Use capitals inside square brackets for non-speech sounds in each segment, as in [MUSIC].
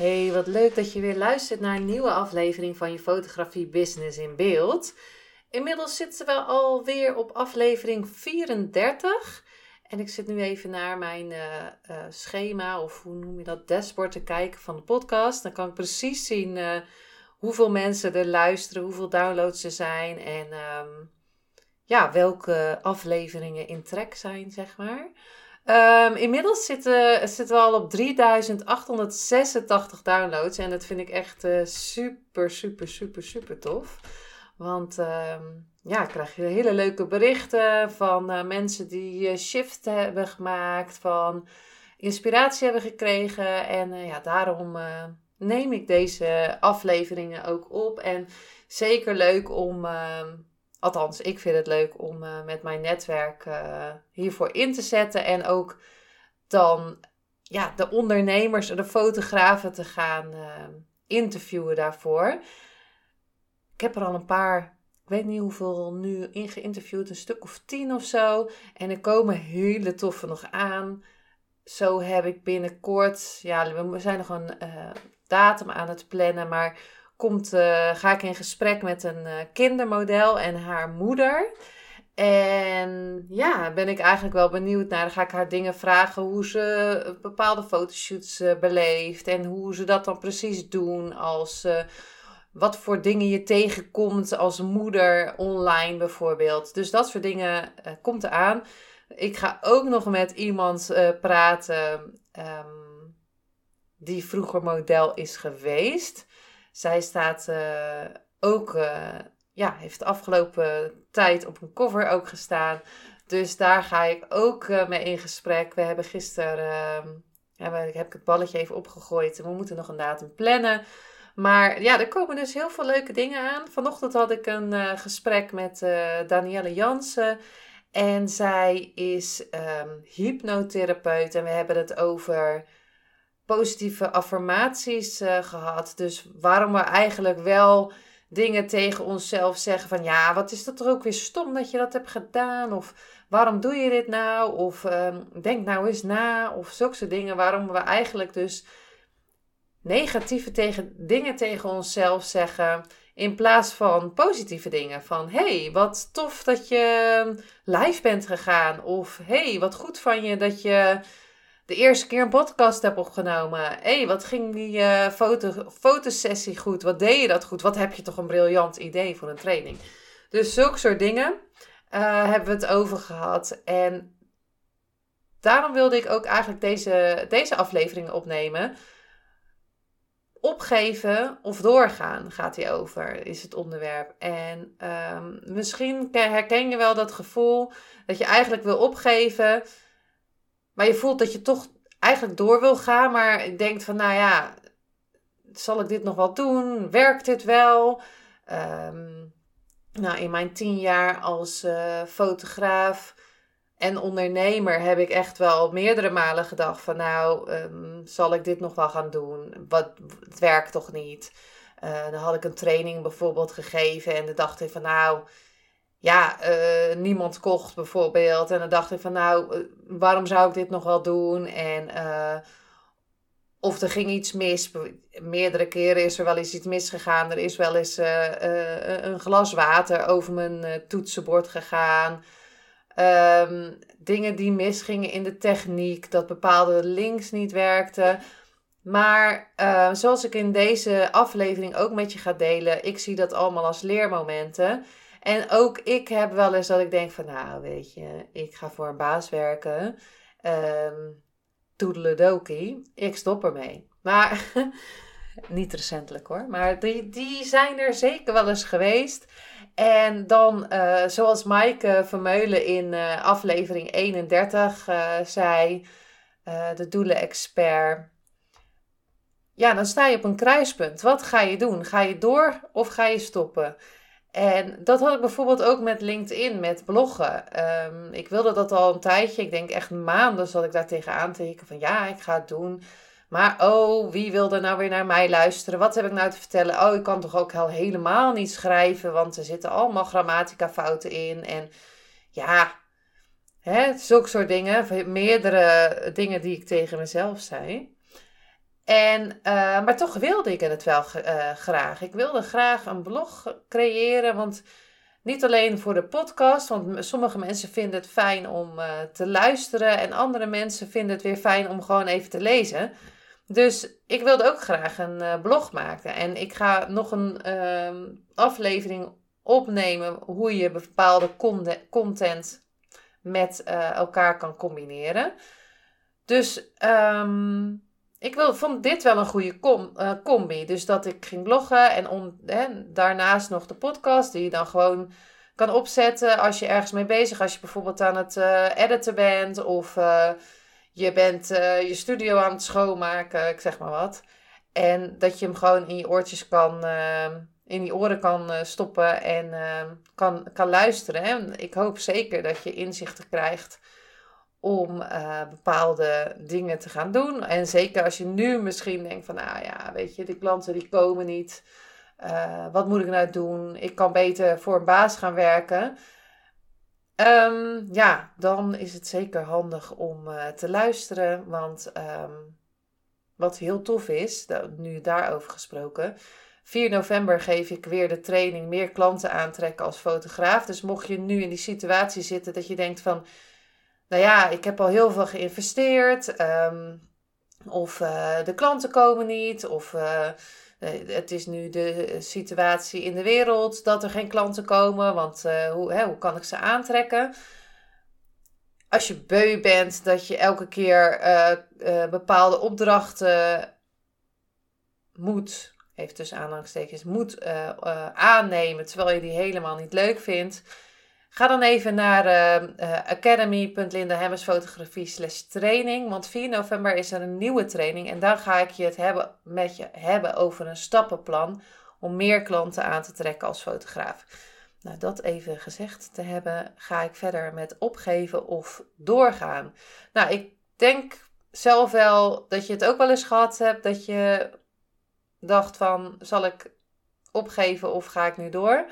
Hey, wat leuk dat je weer luistert naar een nieuwe aflevering van je fotografie business in beeld. Inmiddels zitten we alweer op aflevering 34. En ik zit nu even naar mijn uh, uh, schema, of hoe noem je dat, dashboard te kijken van de podcast. Dan kan ik precies zien uh, hoeveel mensen er luisteren, hoeveel downloads er zijn en um, ja, welke afleveringen in trek zijn, zeg maar. Um, inmiddels zitten, we al op 3886 downloads. En dat vind ik echt uh, super, super, super, super tof. Want um, ja, krijg je hele leuke berichten van uh, mensen die uh, shift hebben gemaakt, van inspiratie hebben gekregen. En ja, daarom neem ik deze afleveringen ook op. En zeker leuk om Althans, ik vind het leuk om uh, met mijn netwerk uh, hiervoor in te zetten. En ook dan ja, de ondernemers en de fotografen te gaan uh, interviewen daarvoor. Ik heb er al een paar, ik weet niet hoeveel nu in geïnterviewd, een stuk of tien of zo. En er komen hele toffe nog aan. Zo heb ik binnenkort, ja, we zijn nog een datum aan het plannen, maar komt, uh, ga ik in gesprek met een uh, kindermodel en haar moeder. En ja, ben ik eigenlijk wel benieuwd naar. Ga ik haar dingen vragen hoe ze bepaalde fotoshoots uh, beleeft. En hoe ze dat dan precies doen. Als, wat voor dingen je tegenkomt als moeder online bijvoorbeeld. Dus dat soort dingen komt eraan. Ik ga ook nog met iemand praten um, die vroeger model is geweest. Zij staat uh, ook, uh, ja, heeft de afgelopen tijd op een cover ook gestaan. Dus daar ga ik ook uh, mee in gesprek. We hebben gisteren, ja, heb ik het balletje even opgegooid. We moeten nog een datum plannen. Maar ja, er komen dus heel veel leuke dingen aan. Vanochtend had ik een gesprek met Danielle Jansen. En zij is um, hypnotherapeut. En we hebben het over positieve affirmaties uh, gehad. Dus waarom we eigenlijk wel dingen tegen onszelf zeggen van ja, wat is dat toch ook weer stom dat je dat hebt gedaan? Of waarom doe je dit nou? Of um, denk nou eens na. Of zulke soort dingen. Waarom we eigenlijk dus negatieve tegen, dingen tegen onszelf zeggen. In plaats van positieve dingen. Van hey, wat tof dat je live bent gegaan. Of hey, wat goed van je dat je de eerste keer een podcast heb opgenomen. Hé, hey, wat ging die uh, foto, fotosessie goed? Wat deed je dat goed? Wat heb je toch een briljant idee voor een training? Dus zulke soort dingen uh, hebben we het over gehad. En daarom wilde ik ook eigenlijk deze, deze aflevering opnemen. Opgeven of doorgaan gaat hij over, is het onderwerp. En um, misschien herken je wel dat gevoel dat je eigenlijk wil opgeven maar je voelt dat je toch eigenlijk door wil gaan, maar ik denk van, nou ja, zal ik dit nog wel doen? Werkt dit wel? Um, nou, in mijn tien jaar als uh, fotograaf en ondernemer heb ik echt wel meerdere malen gedacht van, nou, um, zal ik dit nog wel gaan doen? Wat, het werkt toch niet? Uh, dan had ik een training bijvoorbeeld gegeven en dan dacht ik van, nou, ja, uh, niemand kocht bijvoorbeeld. En dan dacht ik van nou, uh, waarom zou ik dit nog wel doen? En uh, of er ging iets mis. Meerdere keren is er wel eens iets misgegaan. Er is wel eens een glas water over mijn toetsenbord gegaan. Um, dingen die misgingen in de techniek. Dat bepaalde links niet werkten. Maar zoals ik in deze aflevering ook met je ga delen, ik zie dat allemaal als leermomenten. En ook ik heb wel eens dat ik denk van, nou weet je, ik ga voor een baas werken. Um, toedeledokie, ik stop ermee. Maar, [LAUGHS] niet recentelijk hoor, maar die, die zijn er zeker wel eens geweest. En dan, uh, zoals Maaike Vermeulen in uh, aflevering 31 uh, zei... de doelen-expert. Ja, dan sta je op een kruispunt. Wat ga je doen? Ga je door of ga je stoppen? En dat had ik bijvoorbeeld ook met LinkedIn, met bloggen. Ehm, ik wilde dat al een tijdje. Ik denk echt maanden zat ik daar tegenaan te van ja, ik ga het doen. Maar oh, wie wil er nou weer naar mij luisteren? Wat heb ik nou te vertellen? Oh, ik kan toch ook helemaal niet schrijven, want er zitten allemaal grammatica fouten in. En ja, hè, zulke soort dingen. Meerdere dingen die ik tegen mezelf zei. En, uh, maar toch wilde ik het wel uh, graag. Ik wilde graag een blog creëren, want niet alleen voor de podcast, want sommige mensen vinden het fijn om uh, te luisteren en andere mensen vinden het weer fijn om gewoon even te lezen. Dus ik wilde ook graag een blog maken. En ik ga nog een ehm, aflevering opnemen hoe je bepaalde content met elkaar kan combineren. Dus um, ik wil, vond dit wel een goede uh, combi. Dus dat ik ging bloggen en daarnaast nog de podcast, die je dan gewoon kan opzetten als je ergens mee bezig Als je bijvoorbeeld aan het uh, editen bent of uh, je bent je studio aan het schoonmaken, ik zeg maar wat. En dat je hem gewoon in je oortjes kan, in die oren kan stoppen en kan, kan luisteren. Hè. Ik hoop zeker dat je inzichten krijgt om uh, bepaalde dingen te gaan doen. En zeker als je nu misschien denkt van, nou ja, weet je, de klanten die komen niet. Uh, wat moet ik nou doen? Ik kan beter voor een baas gaan werken. Um, ja, dan is het zeker handig om uh, te luisteren. Want um, wat heel tof is, nu daarover gesproken. 4 november geef ik weer de training meer klanten aantrekken als fotograaf. Dus mocht je nu in die situatie zitten dat je denkt van nou ja, ik heb al heel veel geïnvesteerd. Ehm, of uh, de klanten komen niet. Of uh, het is nu de situatie in de wereld dat er geen klanten komen. Want hoe, hè, hoe kan ik ze aantrekken? Als je beu bent dat je elke keer bepaalde opdrachten moet, even tussen aanhalingstekens, moet aannemen. Terwijl je die helemaal niet leuk vindt Ga dan even naar uh, uh, academy.lindahemmers fotografie slash training. Want 4 november is er een nieuwe training. En dan ga ik je het hebben, met je hebben over een stappenplan om meer klanten aan te trekken als fotograaf. Nou, dat even gezegd te hebben, ga ik verder met opgeven of doorgaan. Nou, ik denk zelf wel dat je het ook wel eens gehad hebt dat je dacht van, zal ik opgeven of ga ik nu door?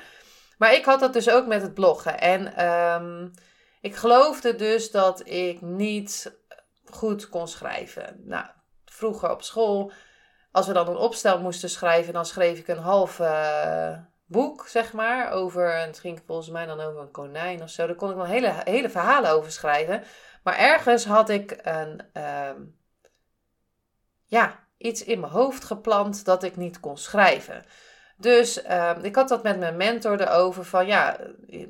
Maar ik had dat dus ook met het bloggen. En um, ik geloofde dus dat ik niet goed kon schrijven. Nou, vroeger op school, als we dan een opstel moesten schrijven, dan schreef ik een half uh, boek, zeg maar. Over, het ging volgens mij dan over een konijn of zo. Daar kon ik dan hele, hele verhalen over schrijven. Maar ergens had ik een, um, ja, iets in mijn hoofd geplant dat ik niet kon schrijven. Dus ehm, ik had dat met mijn mentor erover van ja,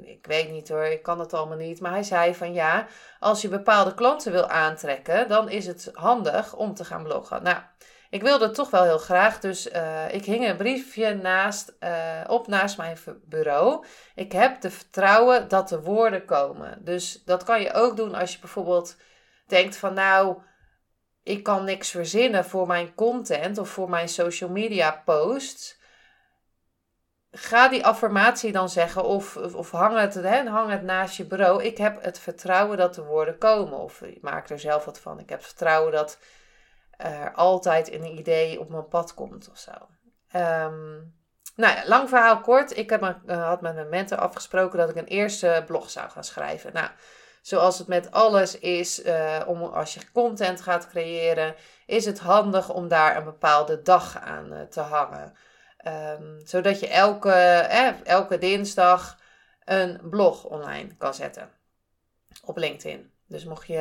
ik weet niet hoor, ik kan het allemaal niet. Maar hij zei van ja, als je bepaalde klanten wil aantrekken, dan is het handig om te gaan bloggen. Nou, ik wilde het toch wel heel graag, dus uh, ik hing een briefje naast, uh, op naast mijn bureau. Ik heb de vertrouwen dat de woorden komen. Dus dat kan je ook doen als je bijvoorbeeld denkt van nou, ik kan niks verzinnen voor mijn content of voor mijn social media posts ga die affirmatie dan zeggen of, of, hang, het, hè, hang het naast je bureau. Ik heb het vertrouwen dat de woorden komen. Of maak er zelf wat van. Ik heb vertrouwen dat er altijd een idee op mijn pad komt of zo. Um, nou ja, lang verhaal kort. Ik heb, uh, had met mijn mentor afgesproken dat ik een eerste blog zou gaan schrijven. Nou, zoals het met alles is, uh, om, als je content gaat creëren, is het handig om daar een bepaalde dag aan uh, te hangen. Um, zodat je elke, eh, elke dinsdag een blog online kan zetten op LinkedIn. Dus mocht je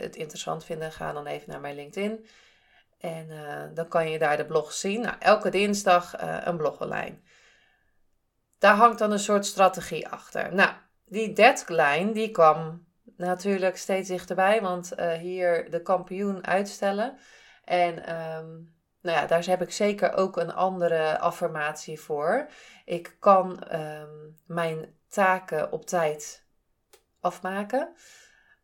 het interessant vinden, ga dan even naar mijn LinkedIn. En uh, dan kan je daar de blog zien. Nou, elke dinsdag uh, een blog online. Daar hangt dan een soort strategie achter. Nou, die deadline die kwam natuurlijk steeds dichterbij. Want uh, hier de kampioen uitstellen. En um, nou ja, daar heb ik zeker ook een andere affirmatie voor. Ik kan ehm, mijn taken op tijd afmaken.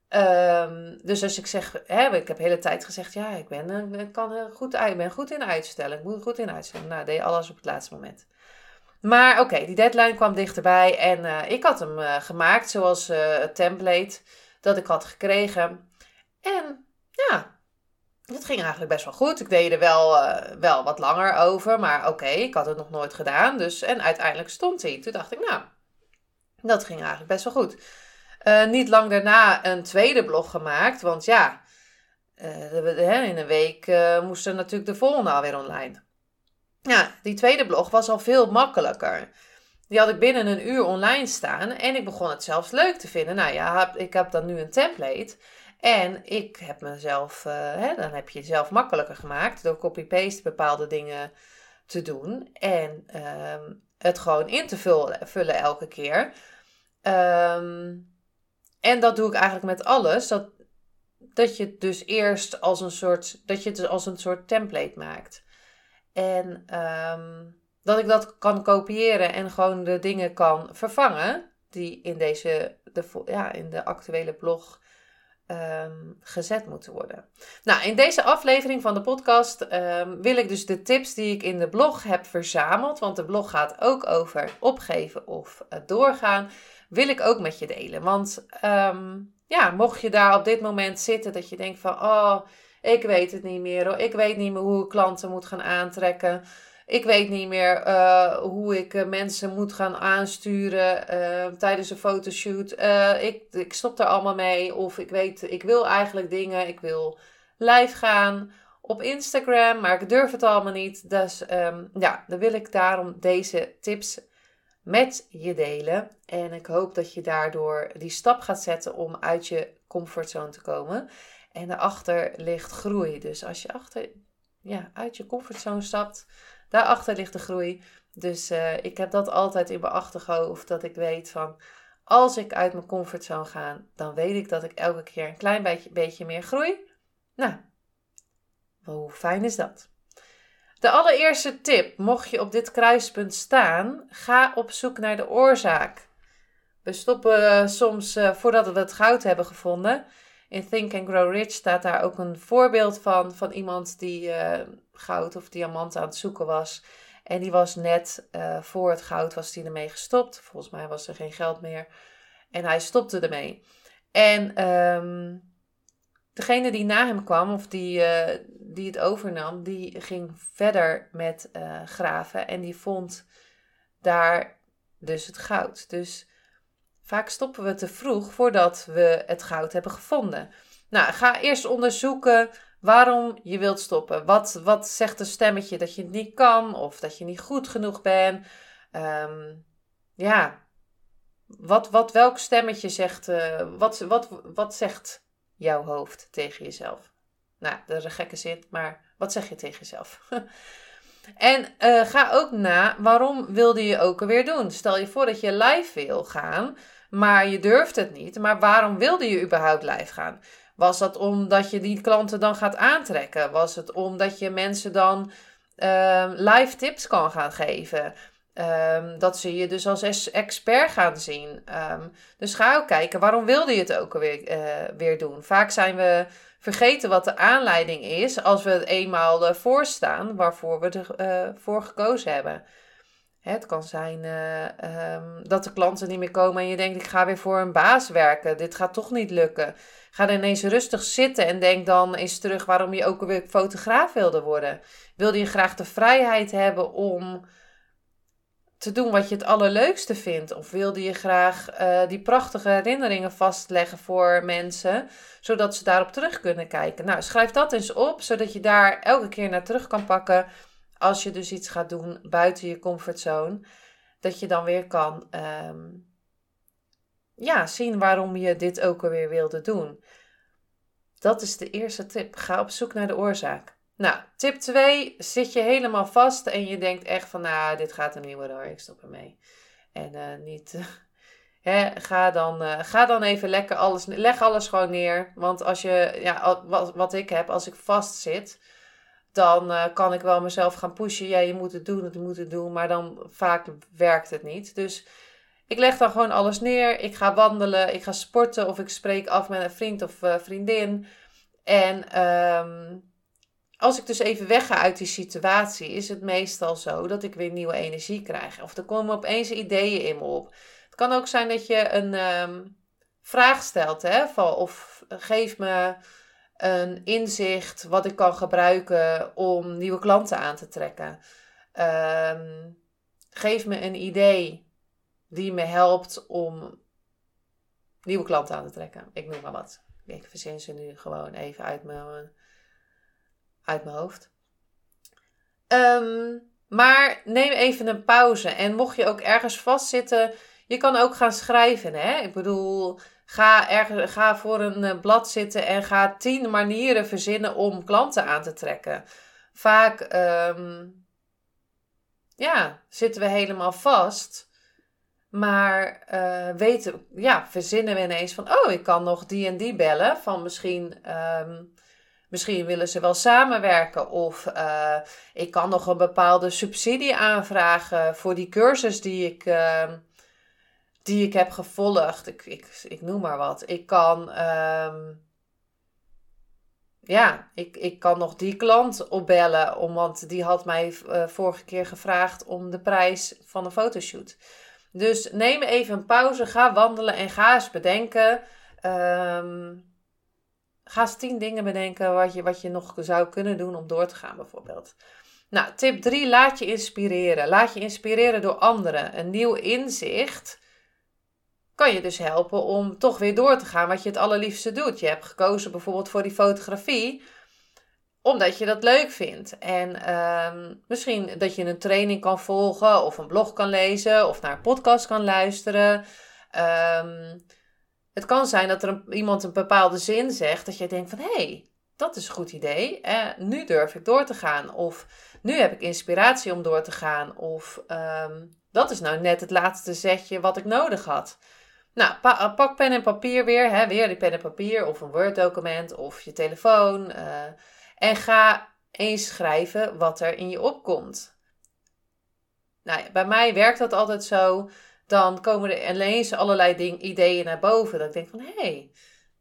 Ehm, dus als ik zeg, hè, ik heb de hele tijd gezegd, ja, ik ben, ik kan goed, ik ben goed in uitstellen. Ik moet goed in uitstellen. Nou, deed alles op het laatste moment. Maar oké, die deadline kwam dichterbij en uh, ik had hem gemaakt zoals het template dat ik had gekregen. En ja, het ging eigenlijk best wel goed. Ik deed er wel, wel wat langer over, maar oké, ik had het nog nooit gedaan. Dus, en uiteindelijk stond hij. Toen dacht ik, nou, dat ging eigenlijk best wel goed. niet lang daarna een tweede blog gemaakt, want ja, in een week moesten natuurlijk de volgende alweer online. Ja, die tweede blog was al veel makkelijker. Die had ik binnen een uur online staan en ik begon het zelfs leuk te vinden. Nou ja, ik heb dan nu een template. En ik heb mezelf, uh, hè, dan heb je jezelf makkelijker gemaakt door copy-paste bepaalde dingen te doen. En ehm, het gewoon in te vullen, vullen elke keer. Ehm, en dat doe ik eigenlijk met alles. Dat, dat je het dus eerst als een soort, dat je het als een soort template maakt. En ehm, dat ik dat kan kopiëren en gewoon de dingen kan vervangen die in, deze, de, ja, in de actuele blog ehm, gezet moeten worden. Nou, in deze aflevering van de podcast ehm, wil ik dus de tips die ik in de blog heb verzameld, want de blog gaat ook over opgeven of doorgaan, wil ik ook met je delen. Want ja, mocht je daar op dit moment zitten dat je denkt van, oh ik weet het niet meer. Hoor. Ik weet niet meer hoe ik klanten moet gaan aantrekken. Ik weet niet meer uh, hoe ik uh, mensen moet gaan aansturen uh, tijdens een fotoshoot. ik, ik stop er allemaal mee. Of ik weet, ik wil eigenlijk dingen. Ik wil live gaan op Instagram, maar ik durf het allemaal niet. Dus um, ja, dan wil ik daarom deze tips met je delen. En ik hoop dat je daardoor die stap gaat zetten om uit je comfortzone te komen. En daarachter ligt groei. Dus als je achter, ja, uit je comfortzone stapt, daarachter ligt de groei. Dus uh, ik heb dat altijd in mijn achterhoofd. Dat ik weet van, als ik uit mijn comfortzone ga, dan weet ik dat ik elke keer een klein beetje, beetje meer groei. Nou, hoe fijn is dat? De allereerste tip, mocht je op dit kruispunt staan, ga op zoek naar de oorzaak. We stoppen uh, soms, uh, voordat we het goud hebben gevonden, in Think and Grow Rich staat daar ook een voorbeeld van, van iemand die uh, goud of diamant aan het zoeken was. En die was net uh, voor het goud was die ermee gestopt. Volgens mij was er geen geld meer. En hij stopte ermee. En um, degene die na hem kwam, of die, uh, die het overnam, die ging verder met graven. En die vond daar dus het goud. Dus Vaak stoppen we te vroeg voordat we het goud hebben gevonden. Nou, ga eerst onderzoeken waarom je wilt stoppen. Wat, wat zegt een stemmetje dat je het niet kan of dat je niet goed genoeg bent? Um, ja, wat, wat, welk stemmetje zegt, uh, wat, wat, wat zegt jouw hoofd tegen jezelf? Nou, dat is een gekke zin, maar wat zeg je tegen jezelf? [LAUGHS] en uh, ga ook na, waarom wilde je ook alweer doen? Stel je voor dat je live wil gaan maar je durft het niet. Maar waarom wilde je überhaupt live gaan? Was dat omdat je die klanten dan gaat aantrekken? Was het omdat je mensen dan uh, live tips kan gaan geven? Um, dat ze je dus als expert gaan zien. Um, dus ga ook kijken, waarom wilde je het ook alweer uh, weer doen? Vaak zijn we vergeten wat de aanleiding is als we eenmaal uh, voorstaan waarvoor we ervoor uh, gekozen hebben. Het kan zijn uh, um, dat de klanten niet meer komen en je denkt, ik ga weer voor een baas werken. Dit gaat toch niet lukken. Ga dan ineens rustig zitten en denk dan eens terug waarom je ook weer fotograaf wilde worden. Wilde je graag de vrijheid hebben om te doen wat je het allerleukste vindt? Of wilde je graag uh, die prachtige herinneringen vastleggen voor mensen, zodat ze daarop terug kunnen kijken? Nou, schrijf dat eens op, zodat je daar elke keer naar terug kan pakken als je dus iets gaat doen buiten je comfortzone, dat je dan weer kan ehm, ja, zien waarom je dit ook alweer wilde doen. Dat is de eerste tip. Ga op zoek naar de oorzaak. Nou, tip 2. Zit je helemaal vast en je denkt echt van, nou, dit gaat er niet worden hoor, ik stop ermee. En uh, niet, [LAUGHS] hè, ga, dan, uh, ga dan even lekker alles, leg alles gewoon neer. Want als je, ja, wat, wat ik heb, als ik vast zit, dan uh, kan ik wel mezelf gaan pushen. Ja, je moet het doen, je moet het doen. Maar dan vaak werkt het niet. Dus Ik leg dan gewoon alles neer. Ik ga wandelen, ik ga sporten of ik spreek af met een vriend of uh, vriendin. En ehm, als ik dus even wegga uit die situatie, is het meestal zo dat ik weer nieuwe energie krijg. Of er komen opeens ideeën in me op. Het kan ook zijn dat je een ehm, vraag stelt, hè, of geef me een inzicht wat ik kan gebruiken om nieuwe klanten aan te trekken. Um, geef me een idee die me helpt om nieuwe klanten aan te trekken. Ik noem maar wat. Ik verzin ze nu gewoon even uit mijn, uit mijn hoofd. Um, maar neem even een pauze. En mocht je ook ergens vastzitten, je kan ook gaan schrijven. Hè? Ik bedoel, ga, ergens, ga voor een eh, blad zitten en ga tien manieren verzinnen om klanten aan te trekken. Vaak um, ja, zitten we helemaal vast. Maar uh, weten, ja, verzinnen we ineens van, oh, ik kan nog die en die bellen. Van misschien, um, misschien willen ze wel samenwerken. Of uh, ik kan nog een bepaalde subsidie aanvragen voor die cursus die ik, uh, die ik heb gevolgd. Ik, ik, ik noem maar wat. Ik kan, um, ja, ik, ik kan nog die klant opbellen. Om, want die had mij uh, vorige keer gevraagd om de prijs van een fotoshoot. Dus neem even een pauze, ga wandelen en ga eens bedenken. Um, ga eens tien dingen bedenken wat je, wat je nog zou kunnen doen om door te gaan, bijvoorbeeld. Nou, tip 3, laat je inspireren. Laat je inspireren door anderen. Een nieuw inzicht kan je dus helpen om toch weer door te gaan wat je het allerliefste doet. Je hebt gekozen bijvoorbeeld voor die fotografie omdat je dat leuk vindt. En um, misschien dat je een training kan volgen, of een blog kan lezen, of naar een podcast kan luisteren. Um, het kan zijn dat er iemand een bepaalde zin zegt, dat je denkt van hé, hey, dat is een goed idee. Eh, nu durf ik door te gaan. Of nu heb ik inspiratie om door te gaan. Of um, dat is nou net het laatste zetje wat ik nodig had. Nou, pak pen en papier weer. Hè, weer die pen en papier of een Word-document of je telefoon. Uh, en ga eens schrijven wat er in je opkomt. Nou, bij mij werkt dat altijd zo. Dan komen er ineens allerlei ding, ideeën naar boven. Dat ik denk van, hé, hey,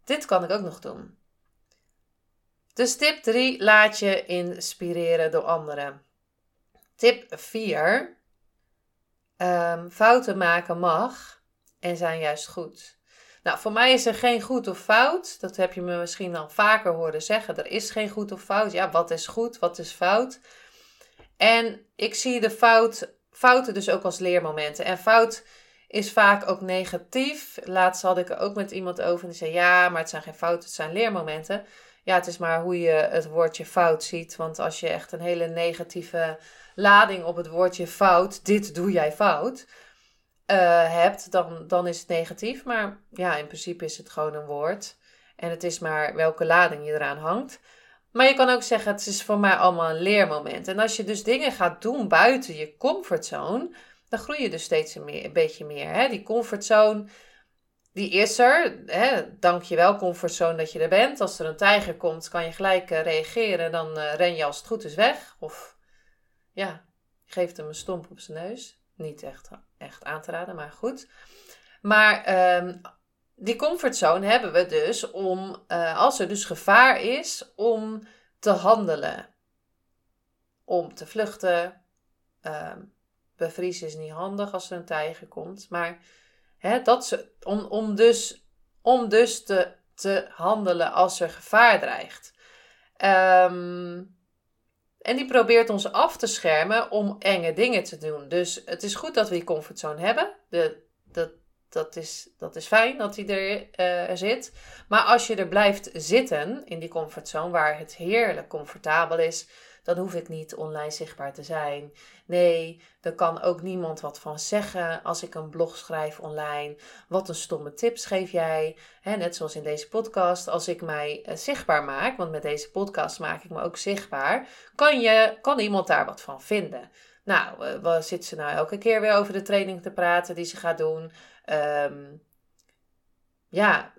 dit kan ik ook nog doen. Dus tip 3, laat je inspireren door anderen. Tip 4, um, ehm, fouten maken mag en zijn juist goed. Nou, voor mij is er geen goed of fout. Dat heb je me misschien al vaker horen zeggen. Er is geen goed of fout. Ja, wat is goed, wat is fout? En ik zie de fout, fouten dus ook als leermomenten. En fout is vaak ook negatief. Laatst had ik er ook met iemand over en die zei: Ja, maar het zijn geen fouten, het zijn leermomenten. Ja, het is maar hoe je het woordje fout ziet. Want als je echt een hele negatieve lading op het woordje fout, dit doe jij fout uh, hebt, dan, dan is het negatief. Maar ja, in principe is het gewoon een woord. En het is maar welke lading je eraan hangt. Maar je kan ook zeggen, het is voor mij allemaal een leermoment. En als je dus dingen gaat doen buiten je comfortzone, dan groei je dus steeds een, meer, een beetje meer. Hè? Die comfortzone, die is er. Hè? Dank je wel, comfortzone, dat je er bent. Als er een tijger komt, kan je gelijk uh, reageren. Dan uh, ren je als het goed is weg. Of ja, geeft hem een stomp op zijn neus. Niet echt, echt aan te raden, maar goed. Maar um, die comfortzone hebben we dus om, uh, als er dus gevaar is, om te handelen. Om te vluchten. Uh, bevriezen is niet handig als er een tijger komt. Maar hè, dat ze, om, om dus, om dus te, te handelen als er gevaar dreigt. Um, en die probeert ons af te schermen om enge dingen te doen. Dus het is goed dat we die comfortzone hebben. De, dat, dat, is, dat is fijn dat die er uh, zit. Maar als je er blijft zitten in die comfortzone, waar het heerlijk comfortabel is, dan hoef ik niet online zichtbaar te zijn. Nee, er kan ook niemand wat van zeggen als ik een blog schrijf online. Wat een stomme tips geef jij? net zoals in deze podcast, als ik mij eh, zichtbaar maak, want met deze podcast maak ik me ook zichtbaar, kan, je, kan iemand daar wat van vinden. Nou, uh, wat zit ze nou elke keer weer over de training te praten die ze gaat doen? Um, ja,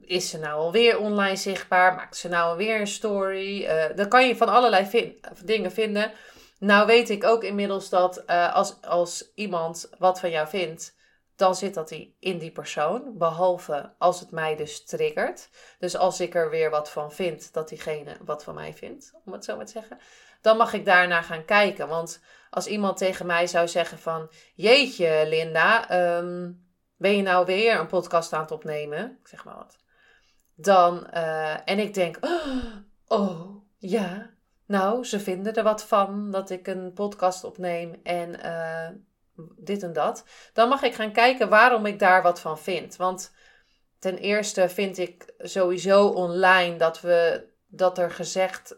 is ze nou alweer online zichtbaar? Maakt ze nou alweer een story? Uh, dan kan je van allerlei dingen vinden. Nou weet ik ook inmiddels dat uh, als, als iemand wat van jou vindt, dan zit dat in die persoon. Behalve als het mij dus triggert. Dus als ik er weer wat van vind, dat diegene wat van mij vindt, om het zo maar te zeggen. Dan mag ik daarna gaan kijken. Want als iemand tegen mij zou zeggen van... Jeetje, Linda, ehm, ben je nou weer een podcast aan het opnemen? Ik zeg maar wat. Dan, uh, en ik denk, oh, ja, nou, ze vinden er wat van dat ik een podcast opneem en uh, dit en dat. Dan mag ik gaan kijken waarom ik daar wat van vind. Want ten eerste vind ik sowieso online dat we dat er gezegd,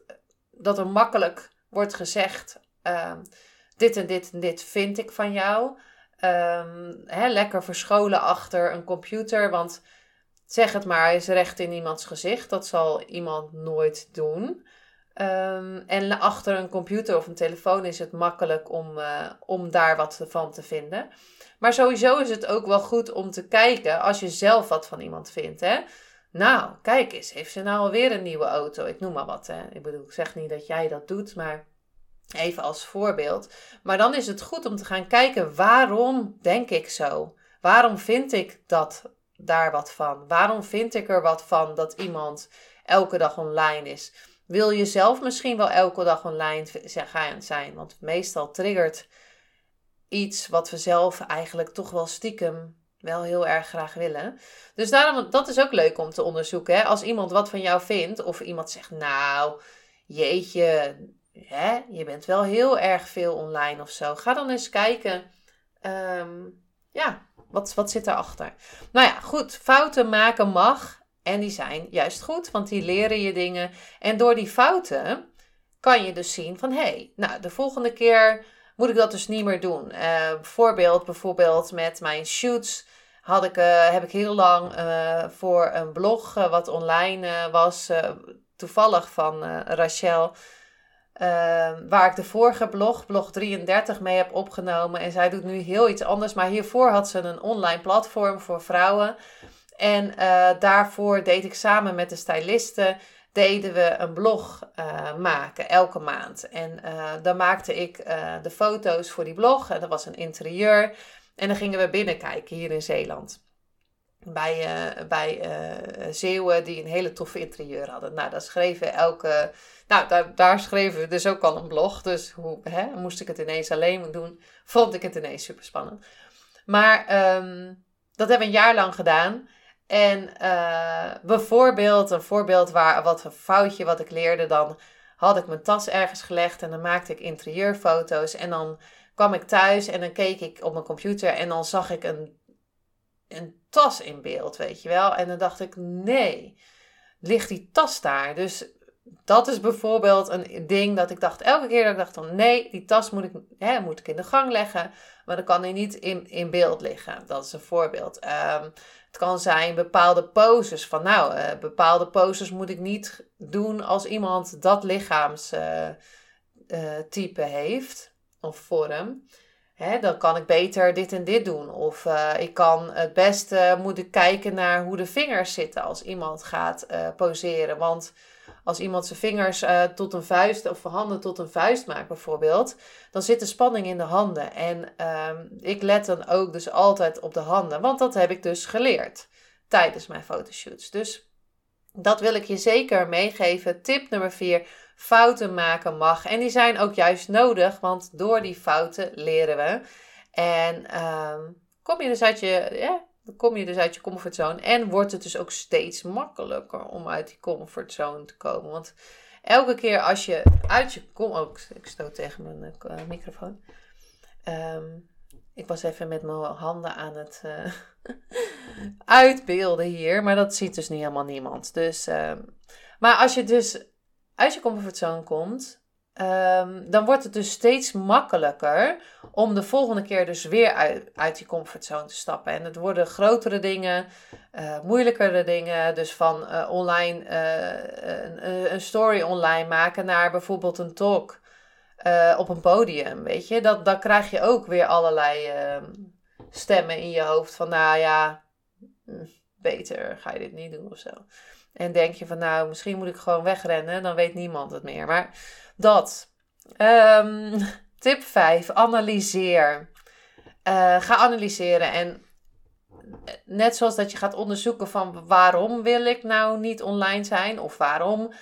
dat er makkelijk wordt gezegd, uh, dit en dit en dit vind ik van jou. Um, hè, lekker verscholen achter een computer, want zeg het maar is recht in iemands gezicht. Dat zal iemand nooit doen. Um, en achter een computer of een telefoon is het makkelijk om, uh, om daar wat van te vinden. Maar sowieso is het ook wel goed om te kijken als je zelf wat van iemand vindt. Hè? Nou, kijk eens, heeft ze nou alweer een nieuwe auto? Ik noem maar wat. Hè? Ik bedoel, ik zeg niet dat jij dat doet, maar even als voorbeeld. Maar dan is het goed om te gaan kijken waarom denk ik zo? Waarom vind ik dat daar wat van? Waarom vind ik er wat van dat iemand elke dag online is? Wil je zelf misschien wel elke dag online zijn? Want meestal triggert iets wat we zelf eigenlijk toch wel stiekem wel heel erg graag willen. Dus daarom, dat is ook leuk om te onderzoeken. Hè? Als iemand wat van jou vindt, of iemand zegt, nou, jeetje, hè, je bent wel heel erg veel online of zo. Ga dan eens kijken, ehm, ja, wat, wat zit daarachter? Nou ja, goed, fouten maken mag. En die zijn juist goed, want die leren je dingen. En door die fouten kan je dus zien van, hé, hey, nou, de volgende keer moet ik dat dus niet meer doen. Uh, voorbeeld bijvoorbeeld met mijn shoots had ik, uh, heb ik heel lang uh, voor een blog wat online was, toevallig van Rachel, waar ik de vorige blog, blog 33, mee heb opgenomen. En zij doet nu heel iets anders, maar hiervoor had ze een online platform voor vrouwen. En daarvoor deed ik samen met de stylisten deden we een blog uh, maken elke maand. En uh, dan maakte ik de foto's voor die blog. En dat was een interieur. En dan gingen we binnenkijken hier in Zeeland. Bij, bij Zeeuwen die een hele toffe interieur hadden. Nou, daar schreven elke. Nou, daar, daar schreven we dus ook al een blog. Dus hoe hè, moest ik het ineens alleen doen? Vond ik het ineens super spannend. Maar um, dat hebben we een jaar lang gedaan. En uh, bijvoorbeeld, een voorbeeld waar wat een foutje wat ik leerde, dan had ik mijn tas ergens gelegd en dan maakte ik interieurfoto's. En dan kwam ik thuis en dan keek ik op mijn computer en dan zag ik een, een tas in beeld, weet je wel. En dan dacht ik, nee, ligt die tas daar? Dus dat is bijvoorbeeld een ding dat ik dacht, elke keer dat ik dacht van nee, die tas moet ik, hè, moet ik in de gang leggen, maar dan kan hij niet in, in beeld liggen. Dat is een voorbeeld. Um, het kan zijn bepaalde poses. Van nou, uh, bepaalde poses moet ik niet doen als iemand dat lichaamstype uh, uh, heeft of vorm. Dan kan ik beter dit en dit doen. Of ik kan het beste moet ik kijken naar hoe de vingers zitten als iemand gaat poseren. Want als iemand zijn vingers uh, tot een vuist of handen tot een vuist maakt bijvoorbeeld, dan zit de spanning in de handen. En uh, ik let dan ook dus altijd op de handen, want dat heb ik dus geleerd tijdens mijn fotoshoots. Dus dat wil ik je zeker meegeven. Tip nummer 4. Fouten maken mag. En die zijn ook juist nodig, want door die fouten leren we. En uh, kom je dus uit je, ja, kom je dus uit je comfortzone. En wordt het dus ook steeds makkelijker om uit die comfortzone te komen. Want elke keer als je uit je kom oh, ik stoot tegen mijn uh, microfoon. Um, ik was even met mijn handen aan het uh, [LAUGHS] uitbeelden hier. Maar dat ziet dus niet helemaal niemand. Dus, uh, maar als je dus uit je comfortzone komt. Um, dan wordt het dus steeds makkelijker om de volgende keer dus weer uit, uit die comfortzone te stappen. En het worden grotere dingen, uh, moeilijkere dingen. Dus van uh, online uh, een, story online maken naar bijvoorbeeld een talk op een podium. Weet je, dat, dan krijg je ook weer allerlei ehm, stemmen in je hoofd van nou ja, hm, beter ga je dit niet doen of zo. En denk je van nou, misschien moet ik gewoon wegrennen, dan weet niemand het meer. Maar dat. Um, tip 5. Analyseer. Uh, ga analyseren. En net zoals dat je gaat onderzoeken van waarom wil ik nou niet online zijn of waarom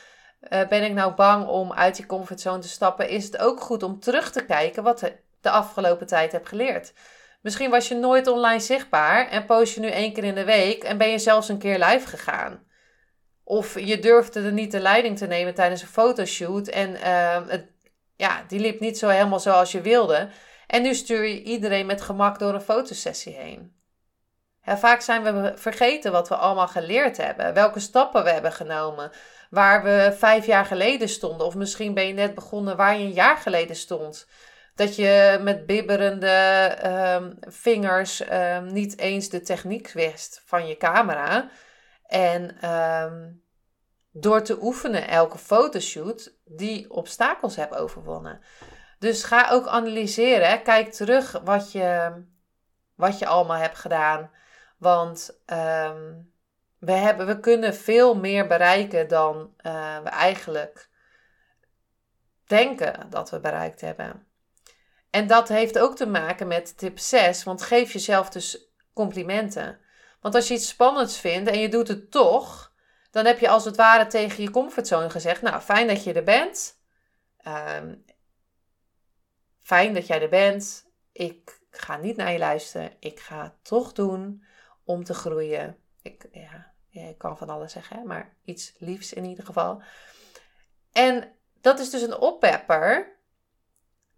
eh, ben ik nou bang om uit die comfortzone te stappen, is het ook goed om terug te kijken wat de afgelopen tijd heb geleerd. Misschien was je nooit online zichtbaar en post je nu één keer in de week en ben je zelfs een keer live gegaan. Of je durfde er niet de leiding te nemen tijdens een fotoshoot en uh, het, ja, die liep niet zo helemaal zoals je wilde. En nu stuur je iedereen met gemak door een fotosessie heen. vaak zijn we vergeten wat we allemaal geleerd hebben, welke stappen we hebben genomen, waar we vijf jaar geleden stonden. Of misschien ben je net begonnen waar je een jaar geleden stond. Dat je met bibberende um, vingers um, niet eens de techniek wist van je camera. En um, door te oefenen elke fotoshoot die obstakels hebt overwonnen. Dus ga ook analyseren. Kijk terug wat je, wat je allemaal hebt gedaan. Want we, hebben, we kunnen veel meer bereiken dan uh, we eigenlijk denken dat we bereikt hebben. En dat heeft ook te maken met tip 6, want geef jezelf dus complimenten. Want als je iets spannends vindt en je doet het toch, dan heb je als het ware tegen je comfortzone gezegd: Nou, fijn dat je er bent. Um, fijn dat jij er bent. Ik ga niet naar je luisteren. Ik ga het toch doen om te groeien. Ik, ja, ik kan van alles zeggen, maar iets liefs in ieder geval. En dat is dus een oppepper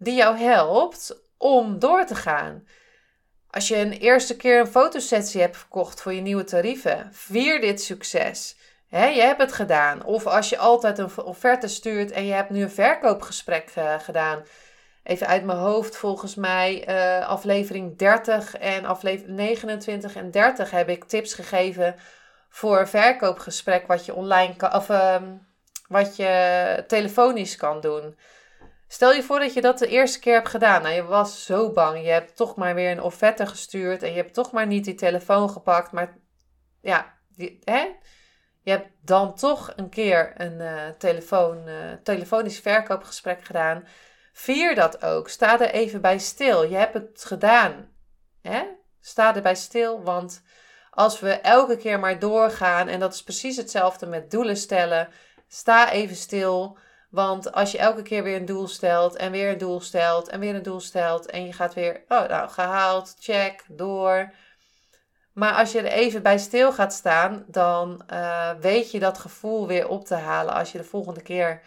die jou helpt om door te gaan. Als je een eerste keer een fotosessie hebt verkocht voor je nieuwe tarieven, vier dit succes. Je hebt het gedaan. Of als je altijd een offerte stuurt en je hebt nu een verkoopgesprek uh, gedaan. Even uit mijn hoofd, volgens mij uh, aflevering 30 en aflevering 29 en 30 heb ik tips gegeven voor een verkoopgesprek wat je online kan, of um, wat je telefonisch kan doen. Stel je voor dat je dat de eerste keer hebt gedaan. Nou, je was zo bang. Je hebt toch maar weer een offerte gestuurd. En je hebt toch maar niet die telefoon gepakt. Maar ja, hè? je hebt dan toch een keer een uh, telefoon, uh, telefonisch verkoopgesprek gedaan. Vier dat ook. Sta er even bij stil. Je hebt het gedaan. Hè? Sta erbij stil, want als we elke keer maar doorgaan, en dat is precies hetzelfde met doelen stellen, sta even stil. Want als je elke keer weer een doel stelt en weer een doel stelt en weer een doel stelt en je gaat weer, oh nou, gehaald, check, door. Maar als je er even bij stil gaat staan, dan uh, weet je dat gevoel weer op te halen als je de volgende keer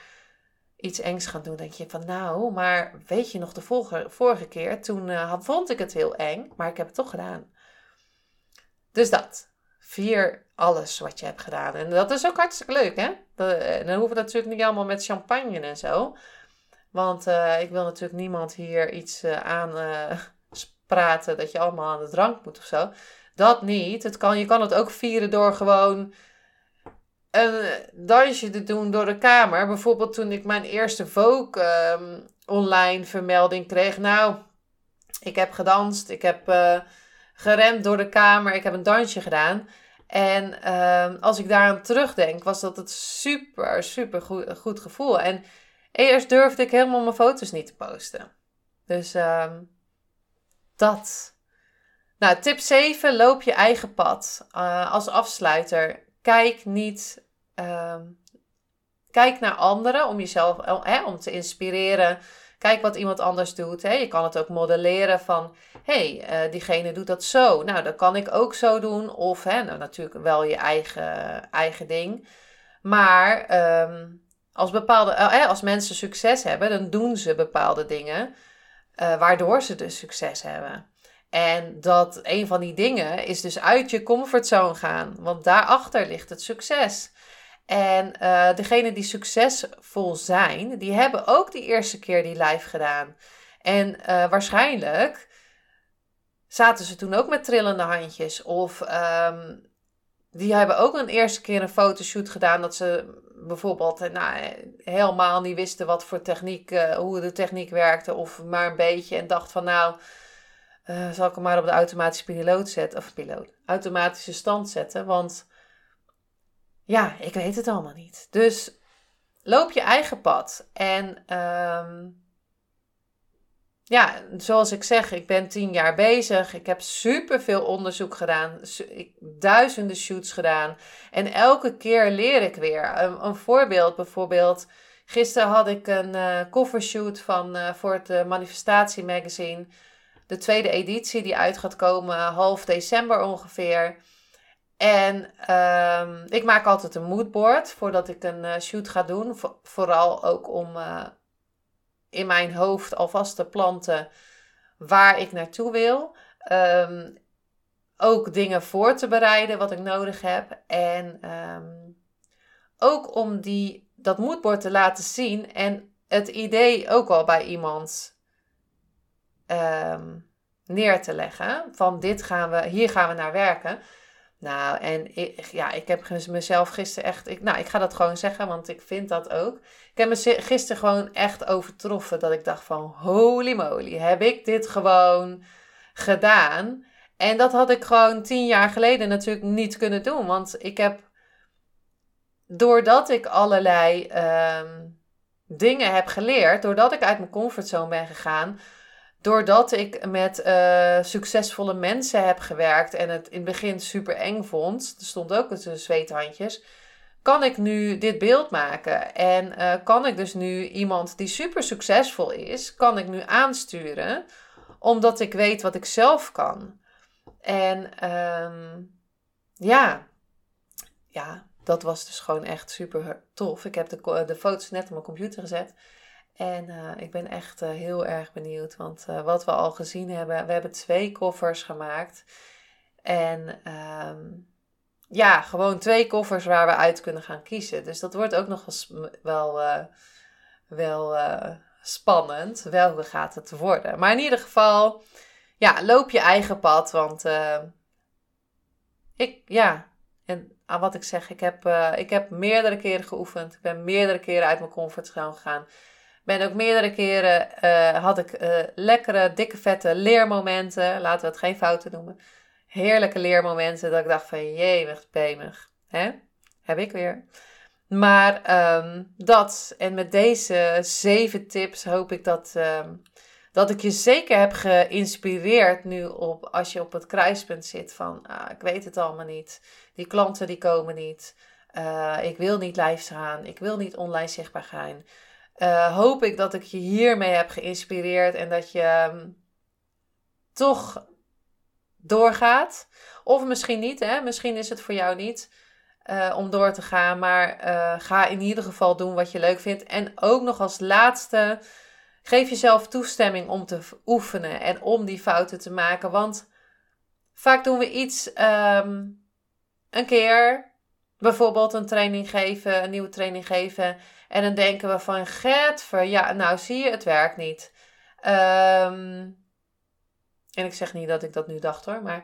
iets engs gaat doen. denk je van nou, maar weet je nog de vorige, vorige keer, toen uh, vond ik het heel eng, maar ik heb het toch gedaan. Dus dat. Vier alles wat je hebt gedaan. En dat is ook hartstikke leuk, hè? Eh, dan hoeven we natuurlijk niet allemaal met champagne en zo. Want uh, ik wil natuurlijk niemand hier iets uh, aan praten dat je allemaal aan de drank moet of zo. Dat niet. Het kan, je kan het ook vieren door gewoon een dansje te doen door de kamer. Bijvoorbeeld toen ik mijn eerste Vogue um, online vermelding kreeg. Nou, ik heb gedanst. Ik heb gerend door de kamer. Ik heb een dansje gedaan. En uh, als ik daaraan terugdenk, was dat het super, super goed, goed gevoel. En eerst durfde ik helemaal mijn foto's niet te posten. Dus uh, dat. Nou, tip 7, loop je eigen pad. Uh, als afsluiter, kijk niet... Uh, kijk naar anderen om jezelf eh, om te inspireren Kijk wat iemand anders doet. Hè. Je kan het ook modelleren van, hé, hey, uh, diegene doet dat zo. Nou, dat kan ik ook zo doen. Of hè, nou, natuurlijk wel je eigen, eigen ding. Maar um, als, bepaalde, uh, als mensen succes hebben, dan doen ze bepaalde dingen. Uh, waardoor ze dus succes hebben. En dat een van die dingen is dus uit je comfortzone gaan. Want daarachter ligt het succes. En uh, degenen die succesvol zijn, die hebben ook die eerste keer die live gedaan. En uh, waarschijnlijk zaten ze toen ook met trillende handjes. Of um, die hebben ook een eerste keer een fotoshoot gedaan dat ze bijvoorbeeld eh, nou, helemaal niet wisten wat voor techniek, hoe de techniek werkte. Of maar een beetje en dacht van nou, zal ik hem maar op de automatische piloot zetten. Of piloot, automatische stand zetten. Want ja, ik weet het allemaal niet. Dus loop je eigen pad. En um, ja, zoals ik zeg, ik ben tien jaar bezig. Ik heb superveel onderzoek gedaan. Duizenden shoots gedaan. En elke keer leer ik weer. Een, voorbeeld bijvoorbeeld. Gisteren had ik een uh, covershoot van, uh, voor het uh, Manifestatie Magazine. De tweede editie die uit gaat komen half december ongeveer. En um, ik maak altijd een moodboard voordat ik een shoot ga doen. vooral ook om in mijn hoofd alvast te planten waar ik naartoe wil. Um, ook dingen voor te bereiden wat ik nodig heb. En um, ook om die, dat moodboard te laten zien en het idee ook al bij iemand neer te leggen. Van dit gaan we, hier gaan we naar werken. Nou, en ik, ja, ik heb mezelf gisteren echt. Ik, nou, ik ga dat gewoon zeggen, want ik vind dat ook. Ik heb me gisteren gewoon echt overtroffen. Dat ik dacht van holy moly, heb ik dit gewoon gedaan? En dat had ik gewoon tien jaar geleden natuurlijk niet kunnen doen. Want ik heb, doordat ik allerlei um, dingen heb geleerd, doordat ik uit mijn comfortzone ben gegaan, doordat ik met uh, succesvolle mensen heb gewerkt en het in het begin super eng vond, er stond ook een zweethandjes, kan ik nu dit beeld maken. En uh, kan ik dus nu iemand die super succesvol is, kan ik nu aansturen, omdat ik weet wat ik zelf kan. En um, ja, ja, dat was dus gewoon echt super tof. Ik heb de, de foto's net op mijn computer gezet. En uh, ik ben echt uh, heel erg benieuwd. Want uh, wat we al gezien hebben, we hebben twee koffers gemaakt. En um, ja, gewoon twee koffers waar we uit kunnen gaan kiezen. Dus dat wordt ook nog wel, wel spannend. Welke gaat het worden? Maar in ieder geval, ja, loop je eigen pad. Want ik, ja, en aan wat ik zeg, ik heb, ik heb meerdere keren geoefend. Ik ben meerdere keren uit mijn comfortzone gegaan. Ben ook meerdere keren, uh, had ik uh, lekkere, dikke, vette leermomenten. Laten we het geen fouten noemen. Heerlijke leermomenten dat ik dacht van, jee, wat pemig. Hè? Heb ik weer. Maar um, dat, en met deze zeven tips hoop ik dat, um, dat ik je zeker heb geïnspireerd nu op, als je op het kruispunt zit van, ah, ik weet het allemaal niet. Die klanten die komen niet. Uh, ik wil niet live gaan. Ik wil niet online zichtbaar gaan uh, hoop ik dat ik je hiermee heb geïnspireerd en dat je um, toch doorgaat. Of misschien niet, hè? misschien is het voor jou niet uh, om door te gaan, maar uh, ga in ieder geval doen wat je leuk vindt. En ook nog als laatste, geef jezelf toestemming om te oefenen en om die fouten te maken. Want vaak doen we iets um, een keer, bijvoorbeeld een training geven, een nieuwe training geven. En dan denken we van, getver, ja, nou zie je, het werkt niet. Um, en ik zeg niet dat ik dat nu dacht hoor, maar...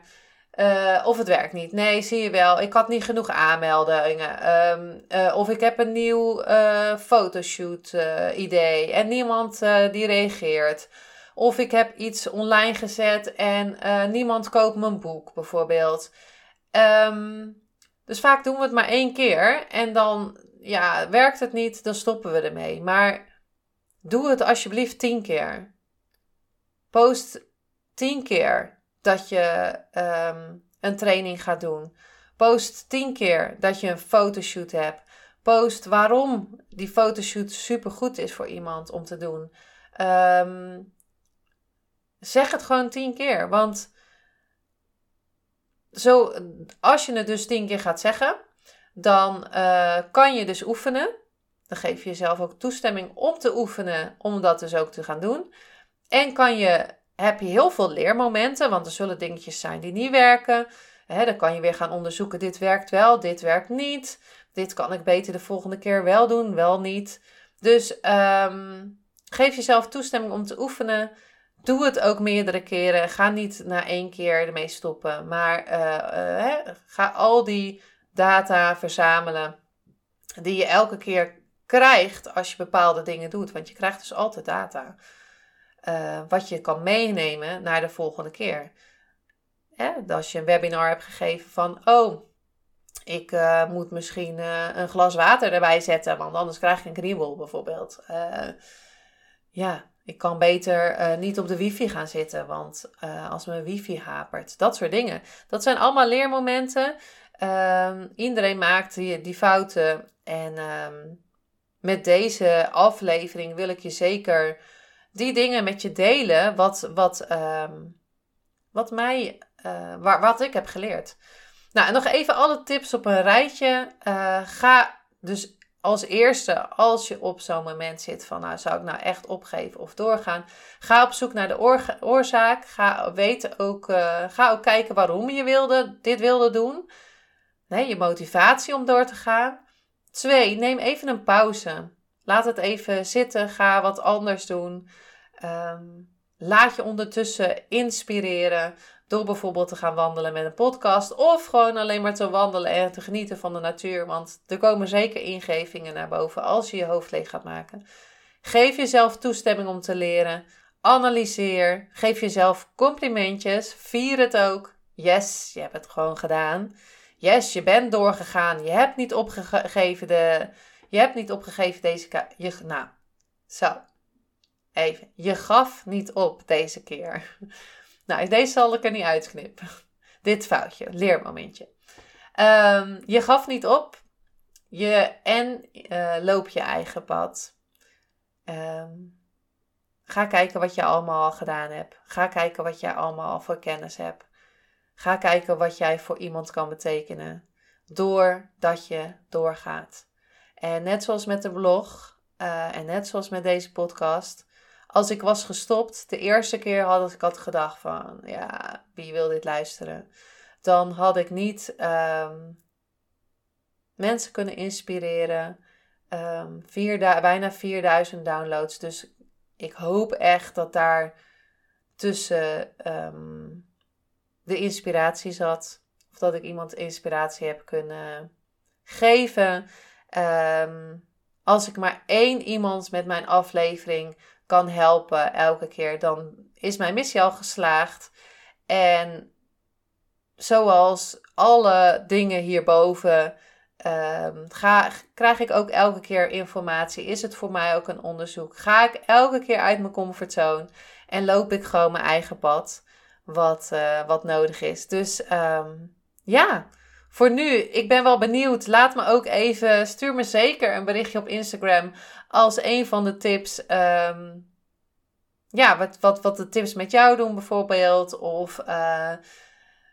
Uh, of het werkt niet. Nee, zie je wel. Ik had niet genoeg aanmeldingen. Um, uh, of ik heb een nieuw uh, fotoshoot idee en niemand die reageert. Of ik heb iets online gezet en niemand koopt mijn boek, bijvoorbeeld. Um, dus vaak doen we het maar één keer en dan ja, werkt het niet, dan stoppen we ermee. Maar doe het alsjeblieft tien keer. Post tien keer dat je um, een training gaat doen. Post tien keer dat je een fotoshoot hebt. Post waarom die fotoshoot super goed is voor iemand om te doen. Um, zeg het gewoon tien keer. Want zo, als je het dus tien keer gaat zeggen, dan uh, kan je dus oefenen. Dan geef je jezelf ook toestemming om te oefenen, om dat dus ook te gaan doen. En kan je, heb je heel veel leermomenten, want er zullen dingetjes zijn die niet werken. Dan kan je weer gaan onderzoeken, dit werkt wel, dit werkt niet. Dit kan ik beter de volgende keer wel doen, wel niet. Dus um, geef jezelf toestemming om te oefenen. Doe het ook meerdere keren. Ga niet na één keer ermee stoppen. Maar uh, uh, ga al die data verzamelen die je elke keer krijgt als je bepaalde dingen doet. Want je krijgt dus altijd data. Uh, wat je kan meenemen naar de volgende keer. Hè? Als je een webinar hebt gegeven van, oh, ik moet misschien een glas water erbij zetten, want anders krijg ik een kriebel bijvoorbeeld. ja, ik kan beter uh, niet op de wifi gaan zitten, want uh, als mijn wifi hapert. Dat soort dingen. Dat zijn allemaal leermomenten. Um, iedereen maakt die, die fouten. En um, met deze aflevering wil ik je zeker die dingen met je delen. Wat, wat, um, wat, mij, uh, waar, wat ik heb geleerd. Nou, en nog even alle tips op een rijtje. ga dus als eerste, als je op zo'n moment zit van, nou, zou ik nou echt opgeven of doorgaan? Ga op zoek naar de oorzaak. Ga, weten ook, uh, ga ook kijken waarom je wilde, dit wilde doen. Je motivatie om door te gaan. Twee, neem even een pauze. Laat het even zitten. Ga wat anders doen. Um, laat je ondertussen inspireren. Door bijvoorbeeld te gaan wandelen met een podcast. Of gewoon alleen maar te wandelen en te genieten van de natuur. Want er komen zeker ingevingen naar boven als je je hoofd leeg gaat maken. Geef jezelf toestemming om te leren. Analyseer. Geef jezelf complimentjes. Vier het ook. Yes, je hebt het gewoon gedaan. Yes, je bent doorgegaan. Je hebt niet opgegeven de. Je hebt niet opgegeven deze. Je, nou, zo. Even. Je gaf niet op deze keer. Nou, deze zal ik er niet uitknippen. [LAUGHS] Dit foutje, leermomentje. Um, je gaf niet op. Je, en uh, loop je eigen pad. Um, ga kijken wat je allemaal al gedaan hebt. Ga kijken wat jij allemaal al voor kennis hebt. Ga kijken wat jij voor iemand kan betekenen. Doordat je doorgaat. En net zoals met de blog uh, en net zoals met deze podcast als ik was gestopt, de eerste keer had ik had gedacht van, ja, wie wil dit luisteren? Dan had ik niet um, mensen kunnen inspireren. Um, vier bijna 4000 downloads. Dus ik hoop echt dat daar tussen um, de inspiratie zat. Of dat ik iemand inspiratie heb kunnen geven. als ik maar één iemand met mijn aflevering kan helpen elke keer, dan is mijn missie al geslaagd. En zoals alle dingen hierboven, um, ga, krijg ik ook elke keer informatie. Is het voor mij ook een onderzoek? Ga ik elke keer uit mijn comfortzone en loop ik gewoon mijn eigen pad, wat, uh, wat nodig is. Dus um, ja. Voor nu, ik ben wel benieuwd. Laat me ook even, stuur me zeker een berichtje op Instagram als een van de tips. Um, ja, wat, wat, wat de tips met jou doen bijvoorbeeld. Of uh,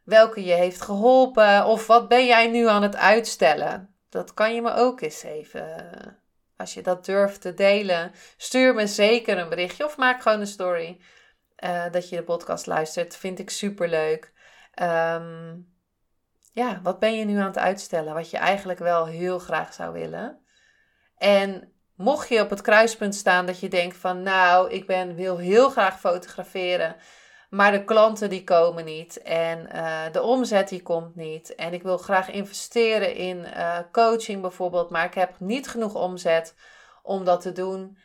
welke je heeft geholpen. Of wat ben jij nu aan het uitstellen? Dat kan je me ook eens even, als je dat durft te delen, stuur me zeker een berichtje of maak gewoon een story. Uh, dat je de podcast luistert. Vind ik super leuk. Um, ja, wat ben je nu aan het uitstellen? Wat je eigenlijk wel heel graag zou willen. En mocht je op het kruispunt staan dat je denkt van nou, ik ben, wil heel graag fotograferen, maar de klanten die komen niet en uh, de omzet die komt niet en ik wil graag investeren in uh, coaching bijvoorbeeld, maar ik heb niet genoeg omzet om dat te doen.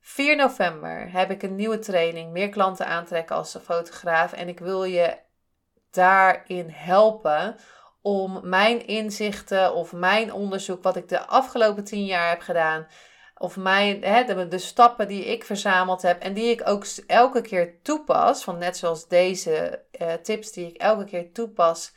4 november heb ik een nieuwe training, meer klanten aantrekken als fotograaf en ik wil je daarin helpen om mijn inzichten of mijn onderzoek, wat ik de afgelopen tien jaar heb gedaan, of mijn, hè, de, stappen die ik verzameld heb en die ik ook elke keer toepas, van net zoals deze uh, tips die ik elke keer toepas,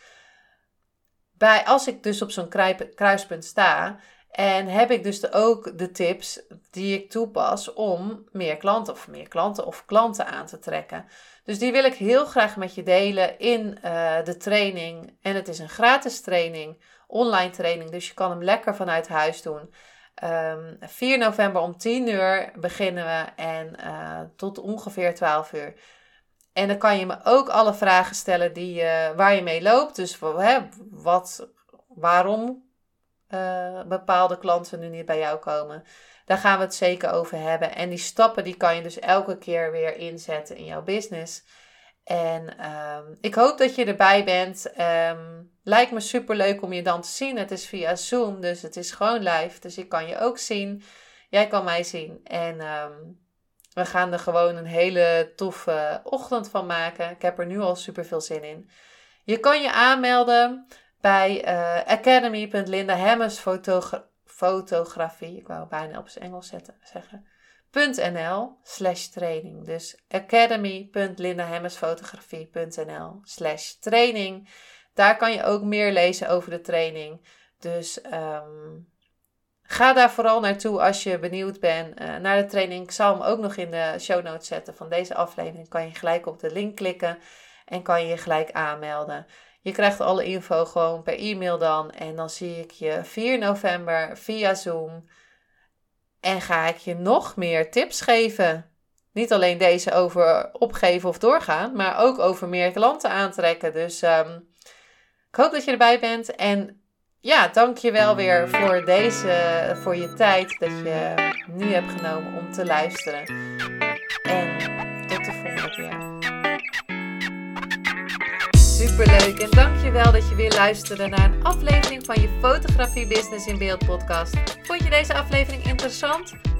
bij, als ik dus op zo'n kruispunt sta. En heb ik dus de, ook de tips die ik toepas om meer klanten of meer klanten of klanten aan te trekken. Dus die wil ik heel graag met je delen in uh, de training. En het is een gratis training, online training, dus je kan hem lekker vanuit huis doen. Um, ehm, 4 november om 10 uur beginnen we en uh, tot ongeveer 12 uur. En dan kan je me ook alle vragen stellen die, uh, waar je mee loopt. Dus hè, wat, waarom bepaalde klanten nu niet bij jou komen. Daar gaan we het zeker over hebben. En die stappen die kan je dus elke keer weer inzetten in jouw business. En um, ik hoop dat je erbij bent. Um, lijkt me super leuk om je dan te zien. Het is via Zoom, dus het is gewoon live. Dus ik kan je ook zien. Jij kan mij zien. En um, we gaan er gewoon een hele toffe ochtend van maken. Ik heb er nu al super veel zin in. Je kan je aanmelden bij uh, fotografie. Ik wou bijna op zijn Engels zetten, zeggen. academy.lindahemmersfotografie.nl slash training. Dus academy.lindahemmersfotografie.nl slash training. Daar kan je ook meer lezen over de training. Dus ehm, ga daar vooral naartoe als je benieuwd bent uh, naar de training. Ik zal hem ook nog in de show notes zetten van deze aflevering. Kan je gelijk op de link klikken en kan je je gelijk aanmelden. Je krijgt alle info gewoon per e-mail dan. En dan zie ik je 4 november via Zoom. En ga ik je nog meer tips geven. Niet alleen deze over opgeven of doorgaan, maar ook over meer klanten aantrekken. Dus um, ik hoop dat je erbij bent. En ja, dank je wel weer voor deze, voor je tijd dat je nu hebt genomen om te luisteren. Superleuk en dankjewel dat je weer luisterde naar een aflevering van je Fotografie Business in Beeld podcast. Vond je deze aflevering interessant?